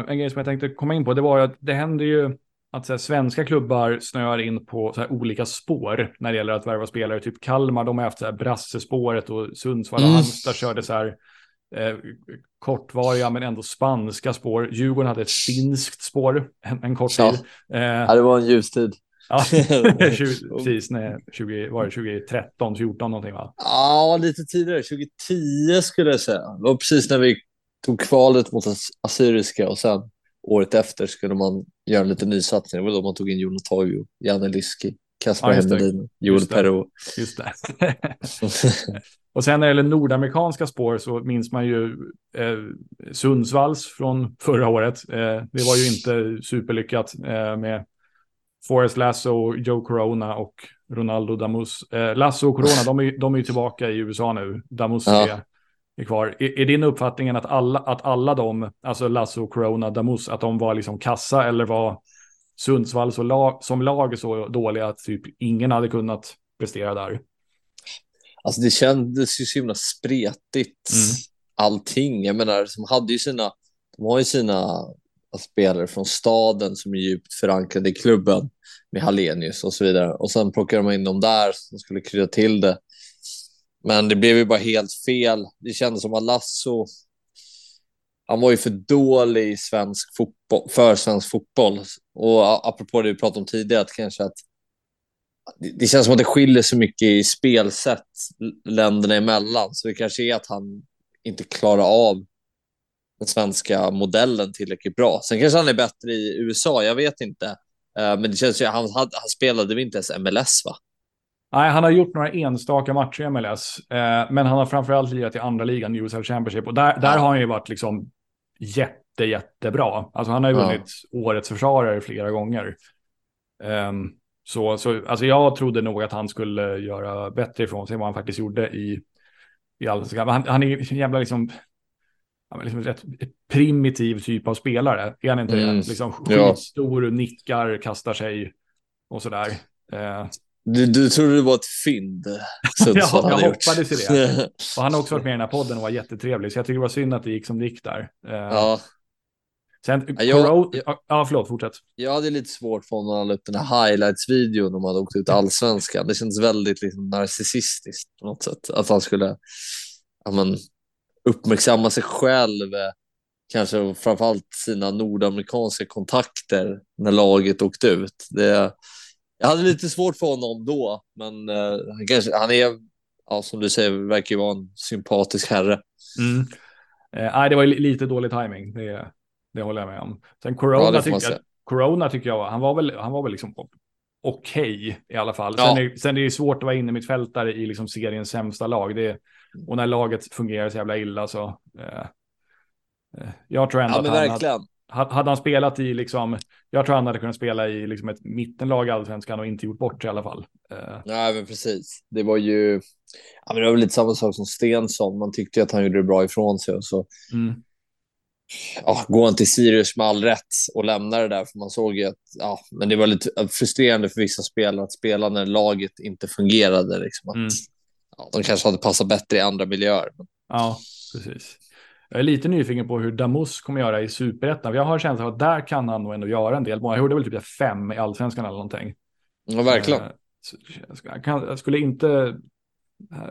en grej som jag tänkte komma in på, det var ju att det händer ju att så här, svenska klubbar snöar in på så här, olika spår när det gäller att värva spelare. Typ Kalmar, de har haft så här, brassespåret och Sundsvall och mm. Halmstad körde så här eh, kortvariga men ändå spanska spår. Djurgården hade ett finskt spår en, en kort tid. Eh, ja, det var en ljus tid. Ja, 20, precis, nej, 20, var det 2013, 14 någonting va? Ja, lite tidigare, 2010 skulle jag säga. Det var precis när vi tog kvalet mot Assyriska och sen året efter skulle man göra en liten nysatsning. Det var då man tog in Jon Toivo, Janne Lyski, Kasper ja, Hemmelin, Joel Perro. Just det. Och sen när det gäller nordamerikanska spår så minns man ju eh, Sundsvalls från förra året. Eh, det var ju inte superlyckat eh, med Forrest Lasso, Joe Corona och Ronaldo Damus. Eh, Lasso och Corona, de är, de är ju tillbaka i USA nu. Damus ja. är, är, kvar. Är, är, din uppfattningen att alla, att alla de, alltså Lasso, Corona, Damus, att de var liksom kassa eller var Sundsvall så lag, som lag så dåliga att typ ingen hade kunnat prestera där? Alltså det kändes ju så himla spretigt mm. allting. Jag menar, de hade ju sina, de har ju sina spelare från staden som är djupt förankrade i klubben med Hallenius och så vidare. Och sen plockade de in dem där som skulle krydda till det. Men det blev ju bara helt fel. Det kändes som att Lasso, han var ju för dålig i svensk fotboll, för svensk fotboll. Och apropå det vi pratade om tidigare, att kanske att det känns som att det skiljer så mycket i spelsätt länderna emellan, så det kanske är att han inte klarar av den svenska modellen tillräckligt bra. Sen kanske han är bättre i USA, jag vet inte. men det känns ju, han, han, han spelade väl inte ens MLS va? Nej, han har gjort några enstaka matcher i MLS, eh, men han har framförallt lirat i andra ligan, USL Championship, och där, där har han ju varit liksom jätte, jättebra. Alltså han har ju vunnit ja. årets försvarare flera gånger. Um, så, så alltså jag trodde nog att han skulle göra bättre ifrån sig än vad han faktiskt gjorde i, i allsvenskan. Han, han är jävla liksom, liksom rätt primitiv typ av spelare. Är han inte mm. det? Liksom skitstor, ja. nickar, kastar sig och sådär. Uh, du, du trodde det var ett fynd? ja, jag hoppades i det. Och han har också varit med i den här podden och var jättetrevlig, så jag tycker det var synd att det gick som det gick där. Uh, ja. Sen, jag, Corona, jag, ja, förlåt, fortsätt. Jag hade lite svårt för honom när han la upp den här highlights-videon om han hade åkt ut allsvenskan. Det känns väldigt liksom, narcissistiskt på något sätt. Att han skulle ja, men, uppmärksamma sig själv, kanske framförallt sina nordamerikanska kontakter när laget åkte ut. Det, jag hade lite svårt för honom då, men uh, han, kanske, han är, ja, som du säger, verkar ju vara en sympatisk herre. Mm. Eh, det var lite dålig timing. Det, det håller jag med om. Sen Corona, ja, tycker, jag, Corona tycker jag, han var väl, han var väl liksom okej okay, i alla fall. Ja. Sen, är, sen är det svårt att vara inne mitt fältare i liksom seriens sämsta lag. Det, och när laget fungerar så jävla illa så. Eh, eh jag tror ändå ja, att han verkligen. Hade, hade han spelat i liksom, jag tror han hade kunnat spela i liksom ett mittenlag i allsvenskan och inte gjort bort sig i alla fall. Eh. Nej, men precis. Det var ju, ja, men det var lite samma sak som Stensson. Man tyckte att han gjorde det bra ifrån sig och så. Mm ja, går han till Sirius med all rätt och lämnar det där, för man såg ju att ja, men det var lite frustrerande för vissa spelare att spela när laget inte fungerade. Liksom, att, mm. ja, de kanske hade passat bättre i andra miljöer. Ja, precis. Jag är lite nyfiken på hur Damus kommer göra i superettan. Jag har känslan att där kan han nog ändå göra en del. Jag hörde väl typ fem i allsvenskan eller någonting. Ja, verkligen. Eh, jag, skulle inte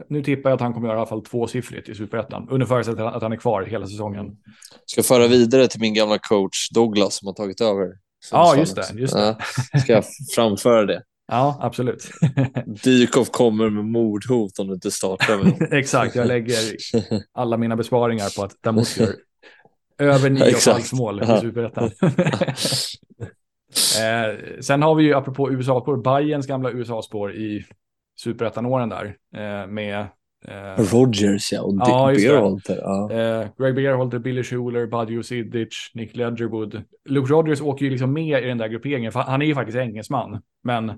nu tippar jag att han kommer göra i alla fall tvåsiffrigt i superettan, under förutsättning att han är kvar hela säsongen. Ska föra vidare till min gamla coach Douglas som har tagit över. Ja, just det. Just det. Ja, ska jag framföra det? Ja, absolut. Dykhoff kommer med mordhot om du inte startar. Exakt, jag lägger alla mina besparingar på att Damus gör över nio och halvt mål i superettan. eh, sen har vi ju, apropå USA-spår, Bayerns gamla USA-spår i superettan-åren där eh, med eh, Rogers ja, och ja, Beerholter. Ja. Eh, Greg Beerholter, Billy Schuler, Buddy Sidic, Nick Ledgerwood. Luke Rogers åker ju liksom med i den där grupperingen, för han är ju faktiskt engelsman. Men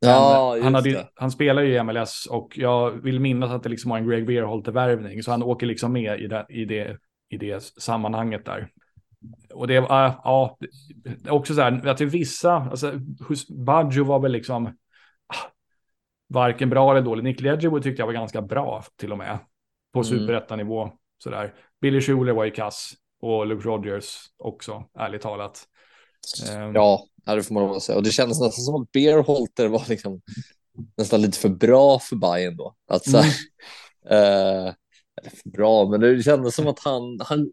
Ja, han, hade, han, spelar ju i MLS och jag vill minnas att det liksom var en Greg Beerholter-värvning, så han åker liksom med i det, i det, i det sammanhanget där. Och det, var, uh, ja, också så här, att till vissa, alltså, Baggio var väl liksom, varken bra eller dålig. Nick Ledgerwood tyckte jag var ganska bra till och med. På mm. superettanivå. Sådär. Billy Schuler var ju kass. Och Luke Rogers också, ärligt talat. Um, ja, det får man lov att säga. Och det kändes nästan som att Beerholter var liksom nästan lite för bra för Bayern då. Att så, mm. uh, för bra, men det kändes som att han, han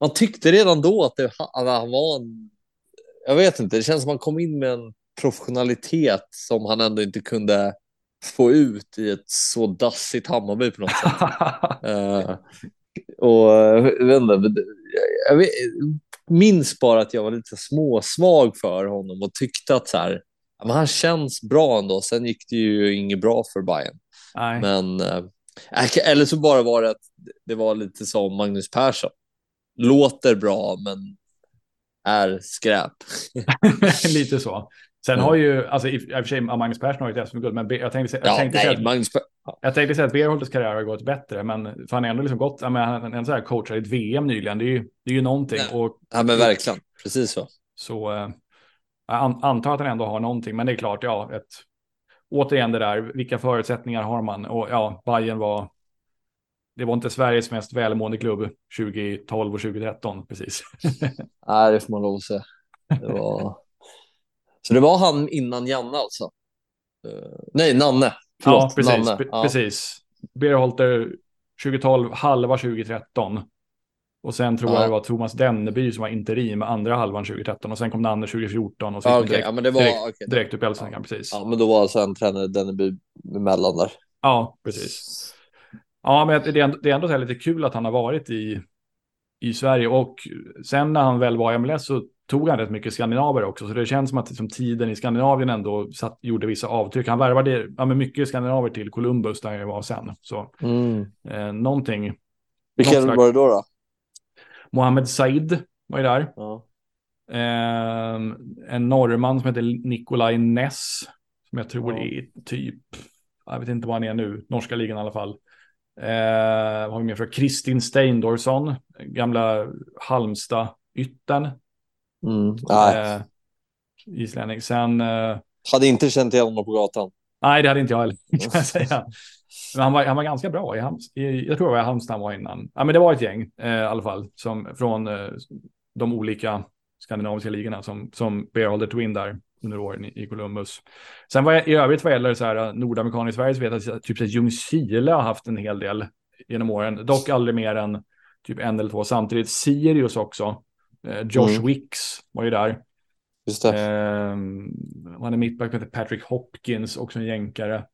man tyckte redan då att, det, att han var en, jag vet inte, det känns som att han kom in med en professionalitet som han ändå inte kunde få ut i ett så dassigt Hammarby på något sätt. uh, och jag vet inte, jag vet, minns bara att jag var lite småsvag för honom och tyckte att så här, men han känns bra ändå. Sen gick det ju inget bra för Bayern. Nej. Men, uh, eller så bara var det att det var lite som Magnus Persson. Låter bra, men är skräp. lite så. Sen har ju, alltså i, och för sig Magnus Persson har ju ett SM-guld, men jag tänkte, jag, ja, tänkte nej, säga att, Magnus... jag tänkte säga att Berholters karriär har gått bättre, men för han har ändå liksom gått, men han en så här coachar i ett VM nyligen, det är ju, det är ju någonting. Ja, och, ja men verkligen, precis så. Så äh, jag antar att han ändå har någonting, men det är klart, ja, ett, återigen det där, vilka förutsättningar har man? Och ja, Bayern var, det var inte Sveriges mest välmående klubb 2012 och 2013 precis. Nej, det får man lov att säga. Det var... Så det var han innan Janne alltså? Uh, nej, Nanne. Förlåt, ja, precis. Nanne. Ja. precis. Berholter 2012, halva 2013. Och sen tror ja. jag det var Thomas Denneby som var interim andra halvan 2013 och sen kom Nanne 2014 och så okay, direkt, ja, men det var, direkt, okay, direkt upp i Allsvenskan, precis. Ja, men då var sen tränare Denneby emellan där. Ja, precis. Ja, men det är ändå, det är ändå lite kul att han har varit i, i Sverige och sen när han väl var i MLS så tog han rätt mycket skandinaver också. Så det känns som att liksom, tiden i Skandinavien ändå satt, gjorde vissa avtryck. Han värvade ja, med mycket skandinaver till Columbus där jag var sen. Så Mm. eh, någonting. Vilka Någon slags- var det då? då? Mohammed Said var ju där. Ja. Eh, en norrman som heter Nikolaj Ness. Som jag tror Ja. är typ, jag vet inte vad han är nu, norska ligan i alla fall. Eh, har vi mer för? Kristin Steindorsson, gamla Halmstad-yttern. Mm. Nej, Eh, islänning. Sen, eh, hade inte känt igen honom på gatan. nej det hade inte jag heller, kan jag säga. Men han var, han var ganska bra i, Halms, i jag tror det var i Halmstad han var innan. Ja, men det var ett gäng eh, i alla fall, som, från eh, de olika skandinaviska ligorna som, som Bear Twin där under åren i, i Columbus. Sen vad jag, i övrigt vad gäller så här, eh, nordamerikaner i Sverige så vet jag att typ Ljungskile har haft en hel del genom åren, dock aldrig mer än typ en eller två samtidigt. Sirius också, eh, Josh Mm. Wicks var ju där. Just det. Ehm, han är mittback som heter Patrick Hopkins, också en jänkare.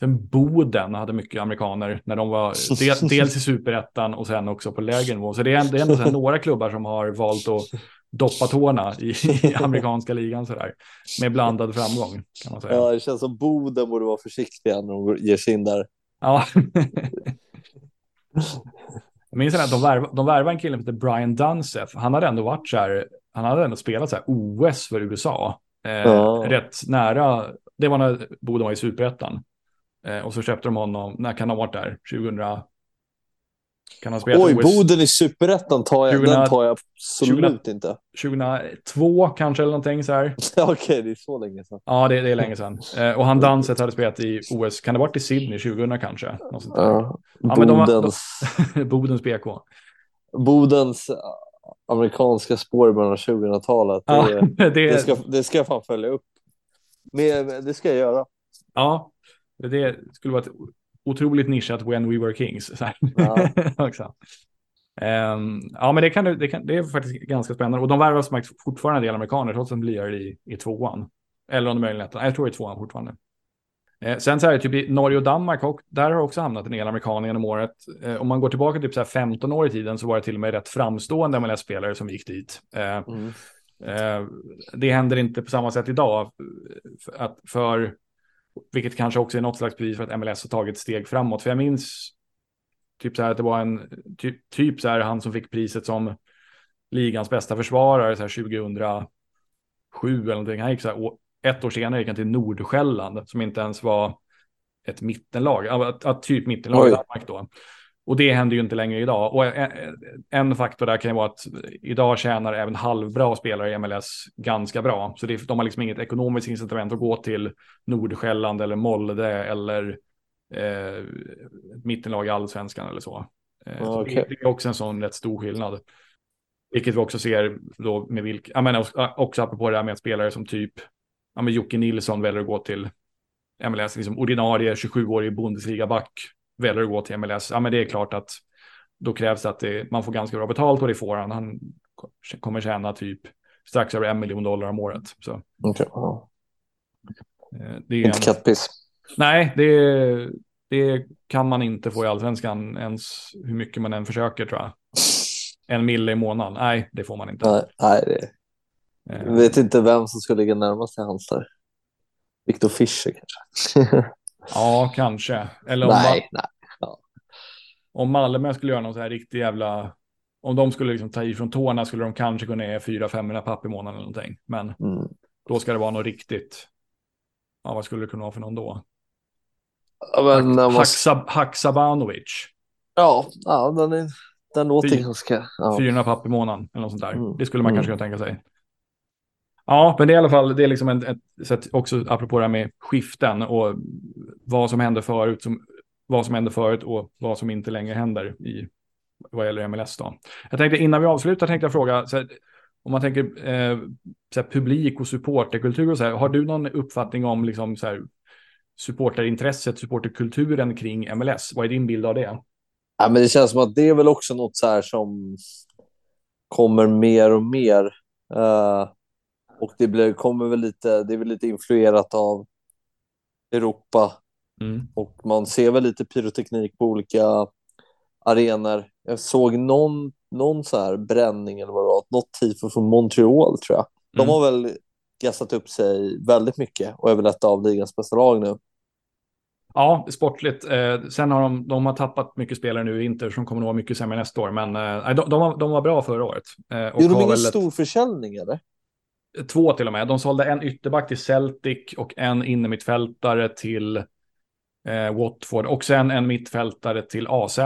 Sen Boden hade mycket amerikaner när de var del, dels i superettan och sen också på lägre nivå. Så det är, det är ändå några klubbar som har valt att doppa tårna i, i amerikanska ligan sådär. Med blandad framgång kan man säga. Ja, det känns som Boden borde vara försiktiga när de ger sig in där. Ja. Jag minns att de värvade, de värvade en kille som heter Brian Dunseth. Han hade ändå varit så här, han hade ändå spelat så här OS för USA. Eh, Ja. Rätt nära, det var när Boden var i superettan. Eh, och så köpte de honom, när kan han ha varit där? 2000? Kan han spela Oj, OS? Boden i superettan tar jag, 20 den tar jag absolut inte. 2002 kanske eller någonting så här. Okej, det är så länge sedan. Ja, det, det är länge sedan. Eh, och han Dunseth hade spelat i OS, kan det ha varit i Sydney 2000 kanske? Något sånt. Ja. Ja, men de har- Bodens, Bodens BK. Bodens äh, amerikanska spår i början av 2000-talet. Ja, Det, det, det, ska, det ska jag fan följa upp. Men, det ska jag göra. Ja, det skulle vara ett otroligt nischat When We Were Kings. Så här. Ja. Ehm, ja, men det, kan, det, kan, det är faktiskt ganska spännande. Och de värvar som sagt fortfarande en del amerikaner, trots att de blir i, i tvåan. Eller om de möjligen ettan. Jag tror det är tvåan fortfarande. Eh, sen så här, typ i Norge och Danmark, och där har också hamnat en del amerikaner genom året. Eh, om man går tillbaka typ så här 15 år i tiden så var det till och med rätt framstående MLS-spelare som gick dit. Eh, Mm. Eh, det händer inte på samma sätt idag. För Att för, vilket kanske också är något slags bevis för att MLS har tagit steg framåt. För jag minns typ så här att det var en typ, typ så här han som fick priset som ligans bästa försvarare så här 2007 eller någonting. Han gick så här, ett år senare gick han till Nordsjälland som inte ens var ett mittenlag, Ja, ett, ett typ mittenlag i. Danmark då. Och det händer ju inte längre idag. Och en, en faktor där kan ju vara att idag tjänar även halvbra spelare i MLS ganska bra. Så det, de har liksom inget ekonomiskt incitament att gå till Nordsjälland eller Molde eller eh, mittenlag i allsvenskan eller så. Eh, så det, det är också en sån rätt stor skillnad. Vilket vi också ser då med vilka, jag menar också- också apropå det här med att spelare som typ, ja men Jocke Nilsson väljer att gå till MLS, liksom ordinarie 27-årig Bundesliga-back väljer att gå till MLS. Ja men det är klart att då krävs det att det, man får ganska bra betalt och det får han. Han kommer tjäna typ strax över en miljon dollar om året. Så Okej, ja. eh, det är Inte kattpiss. nej, det, det kan man inte få i allsvenskan ens hur mycket man än försöker tror jag. En mille i månaden, nej det får man inte. Nej, nej det, Eh, jag vet inte vem som skulle ligga närmast till hans där. Viktor Fischer kanske? Ja, kanske. Eller om, nej, nej. om Malmö skulle göra någon så här riktig jävla... Om de skulle liksom ta i från tårna skulle de kanske kunna ge 400-500 papp i månaden eller någonting. Men Mm. då ska det vara något riktigt. Ja, vad skulle det kunna vara för någon då? Ja, men, när man... Haksab Haksabanovic. ja, ja den, är, den låter Fy- ganska... Ja. 400 papp i månaden eller något sånt där. Mm. Det skulle man Mm. kanske kunna tänka sig. Ja, men det är i alla fall, det är liksom en, ett sätt också apropå det här med skiften och vad som hände förut, som, vad som hände förut och vad som inte längre händer i vad gäller MLS då. Jag tänkte innan vi avslutar tänkte jag fråga, så här, om man tänker eh, så här, publik och supporterkultur och så här, har du någon uppfattning om liksom så här, supporterintresset, supporterkulturen kring MLS? Vad är din bild av det? Ja, men det känns som att det är väl också något så här som kommer mer och mer. Uh, och det blir, kommer väl lite, det är väl lite influerat av Europa Mm. och man ser väl lite pyroteknik på olika arenor. Jag såg någon någon så här bränning eller vad det var, något tifo från Montreal tror jag. De Mm. har väl gassat upp sig väldigt mycket och är väl ett av ligans bästa lag nu. Ja, sportligt. Eh, sen har de, de har tappat mycket spelare nu i Inter som kommer att vara mycket sämre nästa år. Men eh, de, de, var, de var bra förra året. Eh, och Gjorde de ingen väl ett- stor försäljning eller? Två till och med. De sålde en ytterback till Celtic och en innermittfältare till eh, Watford. Och sen en mittfältare till AZ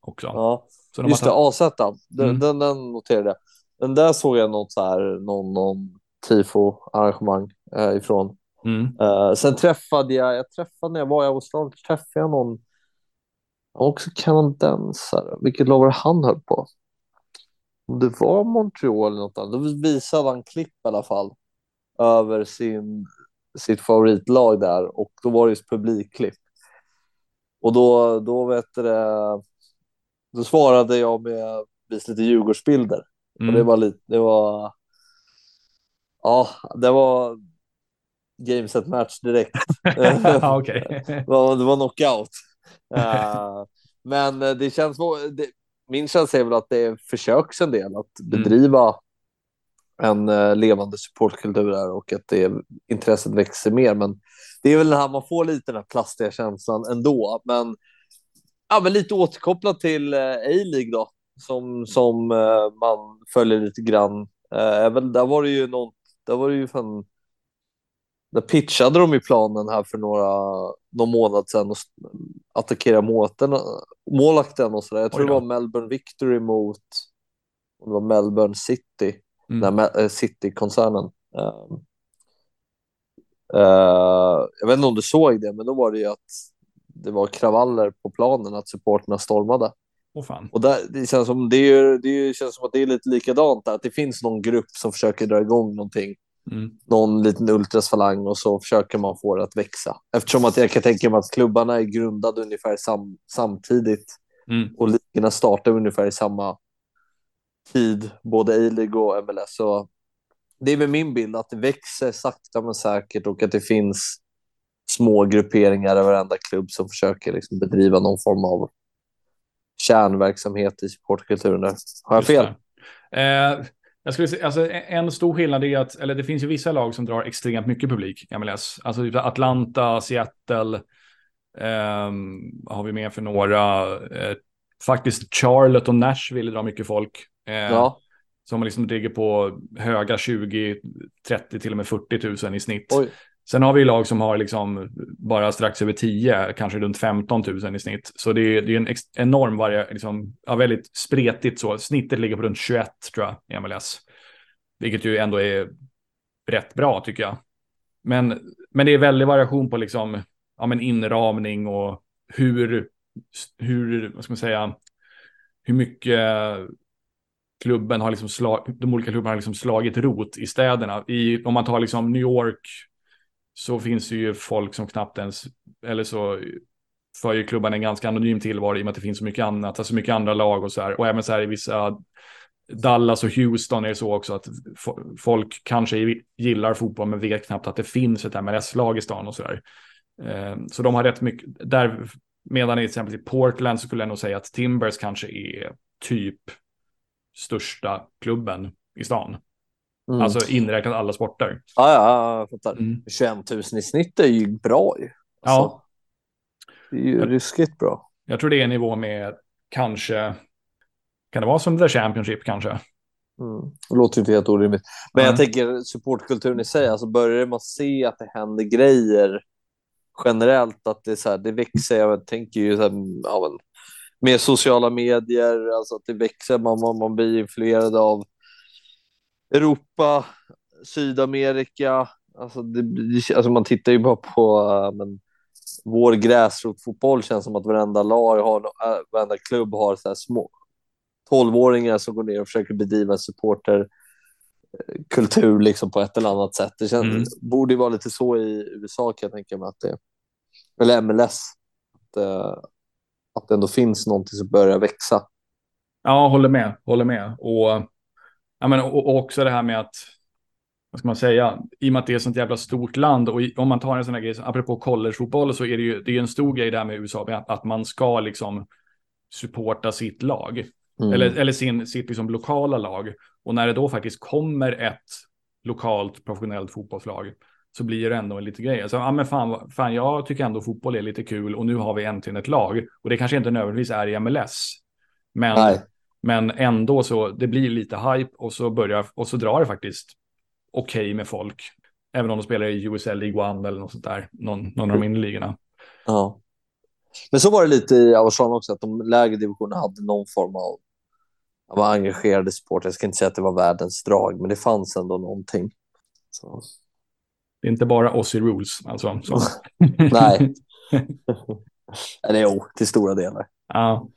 också. Ja, Så de just har det, AZ. Den, Mm. den, den noterade jag. Den där såg jag något så här, någon, någon tifo-arrangemang eh, ifrån. Mm. Eh, sen träffade jag, jag träffade när jag var i Australien, träffade jag någon, också kanadensare, vilket lag var det han höll på? Om det var Montreal eller något annat, då visade han klipp i alla fall över sin, sitt favoritlag där och då var det just publikklipp. Och då, då vet det, då svarade jag med visa lite Djurgårdsbilder. Och det Mm. var lite, det var, ja, det var game set match direkt. Okej. Det var, det var knockout. Eh, men det känns, det, min känsla är väl att det försöks en del att bedriva en eh, levande supportkultur där och att det, intresset växer mer. Men det är väl det här man får lite den här plastiga känslan ändå. Men, ja, men lite återkopplat till eh, A-League då, som, som eh, man följer lite grann. Väl, där var det ju någon, där var det ju fan där pitchade de ju planen här för några, någon månad sedan och attackera målvakten, målvakten och sådär. Jag tror det var Melbourne Victory mot om det var Melbourne City, Mm. eh, City-koncernen. Ehm, eh, jag vet inte om du såg det, men då var det ju att det var kravaller på planen, att supporterna stormade. Åh fan. Och där, det, känns som, det, är, det är, känns som att det är lite likadant där, att det finns någon grupp som försöker dra igång någonting Mm. någon liten ultrasfalang och så försöker man få det att växa. Eftersom att jag kan tänka mig att klubbarna är grundade ungefär sam samtidigt Mm. och ligorna startar ungefär i samma tid, både A-League och MLS. Så det är väl min bild att det växer sakta men säkert och att det finns små grupperingar i varenda klubb som försöker liksom bedriva någon form av kärnverksamhet i supportkulturen. där. Har jag fel? Eh, jag skulle säga, alltså, en stor skillnad är att, eller det finns ju vissa lag som drar extremt mycket publik i MLS. Alltså typ Atlanta, Seattle, vad har vi med för några? Eh, faktiskt Charlotte och Nashville drar mycket folk. Eh, Ja. Som liksom ligger på höga 20, 30, till och med 40 000 i snitt. Oj. Sen har vi lag som har liksom bara strax över 10, kanske runt 15 000 i snitt. Så det är, det är en ex- enorm varia, liksom, ja, väldigt spretigt så. Snittet ligger på runt 21 tror jag i MLS. Vilket ju ändå är rätt bra tycker jag. Men, men det är väldig variation på liksom, ja, men inramning och hur, hur, vad ska man säga, hur mycket klubben har liksom slag, de olika klubbarna har liksom slagit rot i städerna. I, om man tar liksom New York så finns det ju folk som knappt ens, eller så för ju klubban en ganska anonym tillvaro i och med att det finns så mycket annat, alltså mycket andra lag och så här. Och även så här i vissa Dallas och Houston är det så också att folk kanske gillar fotboll men vet knappt att det finns ett MLS-lag i stan och så där. Eh, så de har rätt mycket, där, medan i exempel i Portland så skulle jag nog säga att Timbers kanske är typ största klubben i stan. Mm. Alltså inräknat alla sporter. Ja, ja, ja, jag fattar. Mm. 21 000 i snitt är ju bra ju. Ja. Alltså, Det är ju Ja. ruskigt bra. Jag tror det är en nivå med kanske, kan det vara som The Championship kanske? Mm. Det låter inte helt orimligt. Men Nej. jag tänker supportkulturen i sig, alltså börjar man se att det händer grejer generellt, att det, är så här, det växer, jag tänker ju så här, ja, men, med sociala medier, alltså att det växer, man, man, man blir influerad av Europa, Sydamerika, alltså, det, alltså man tittar ju bara på äh, men, vår gräsrotfotboll känns som att varenda lag har, äh, varenda klubb har så här små 12-åringar som går ner och försöker bedriva supporterkultur liksom på ett eller annat sätt. Det känns, Mm. borde ju vara lite så i USA kan jag tänka mig att det eller MLS, att, eh, att det ändå finns någonting som börjar växa. Ja, håller med, håller med. Och, ja, men, och, också det här med att, vad ska man säga, i och med att det är ett sånt jävla stort land och i, om man tar en sån här grej, apropå collegefotboll så är det ju det är en stor grej där med USA, att, att man ska liksom supporta sitt lag. Mm. Eller, eller sin, sitt liksom lokala lag. Och när det då faktiskt kommer ett lokalt professionellt fotbollslag så blir det ändå en liten grej. Alltså, ja, men fan, fan, jag tycker ändå fotboll är lite kul och nu har vi äntligen ett lag. Och det kanske inte nödvändigtvis är i MLS. Men, men ändå så, det blir lite hype och så börjar, och så drar det faktiskt okej okay med folk. Även om de spelar i USL League One eller något sånt där, någon, någon av de mindre ligorna. Ja. Men så var det lite i Australien också, att de lägre divisionerna hade någon form av, av engagerade supportrar. Jag ska inte säga att det var världens drag, men det fanns ändå någonting. Så. Det är inte bara Aussie Rules alltså. Nej. Eller jo, till stora delar. Ja.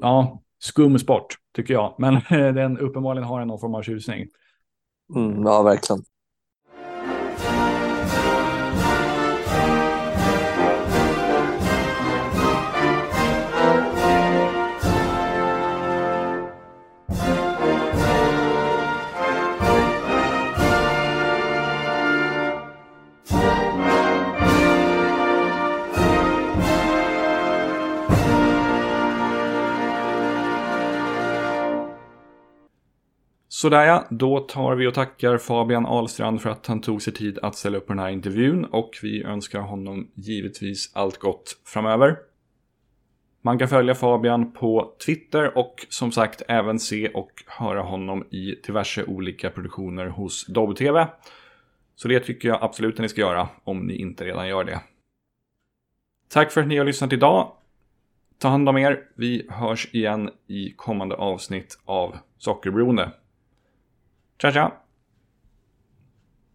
Ja, skum sport tycker jag. Men den uppenbarligen har någon form av tjusning. Mm, ja, verkligen. Sådär ja, då tar vi och tackar Fabian Ahlstrand för att han tog sig tid att ställa upp på den här intervjun och vi önskar honom givetvis allt gott framöver. Man kan följa Fabian på Twitter och som sagt även se och höra honom i diverse olika produktioner hos Dobb-TV. Så det tycker jag absolut att ni ska göra om ni inte redan gör det. Tack för att ni har lyssnat idag. Ta hand om er. Vi hörs igen i kommande avsnitt av Sockerberoende. Ciao ciao。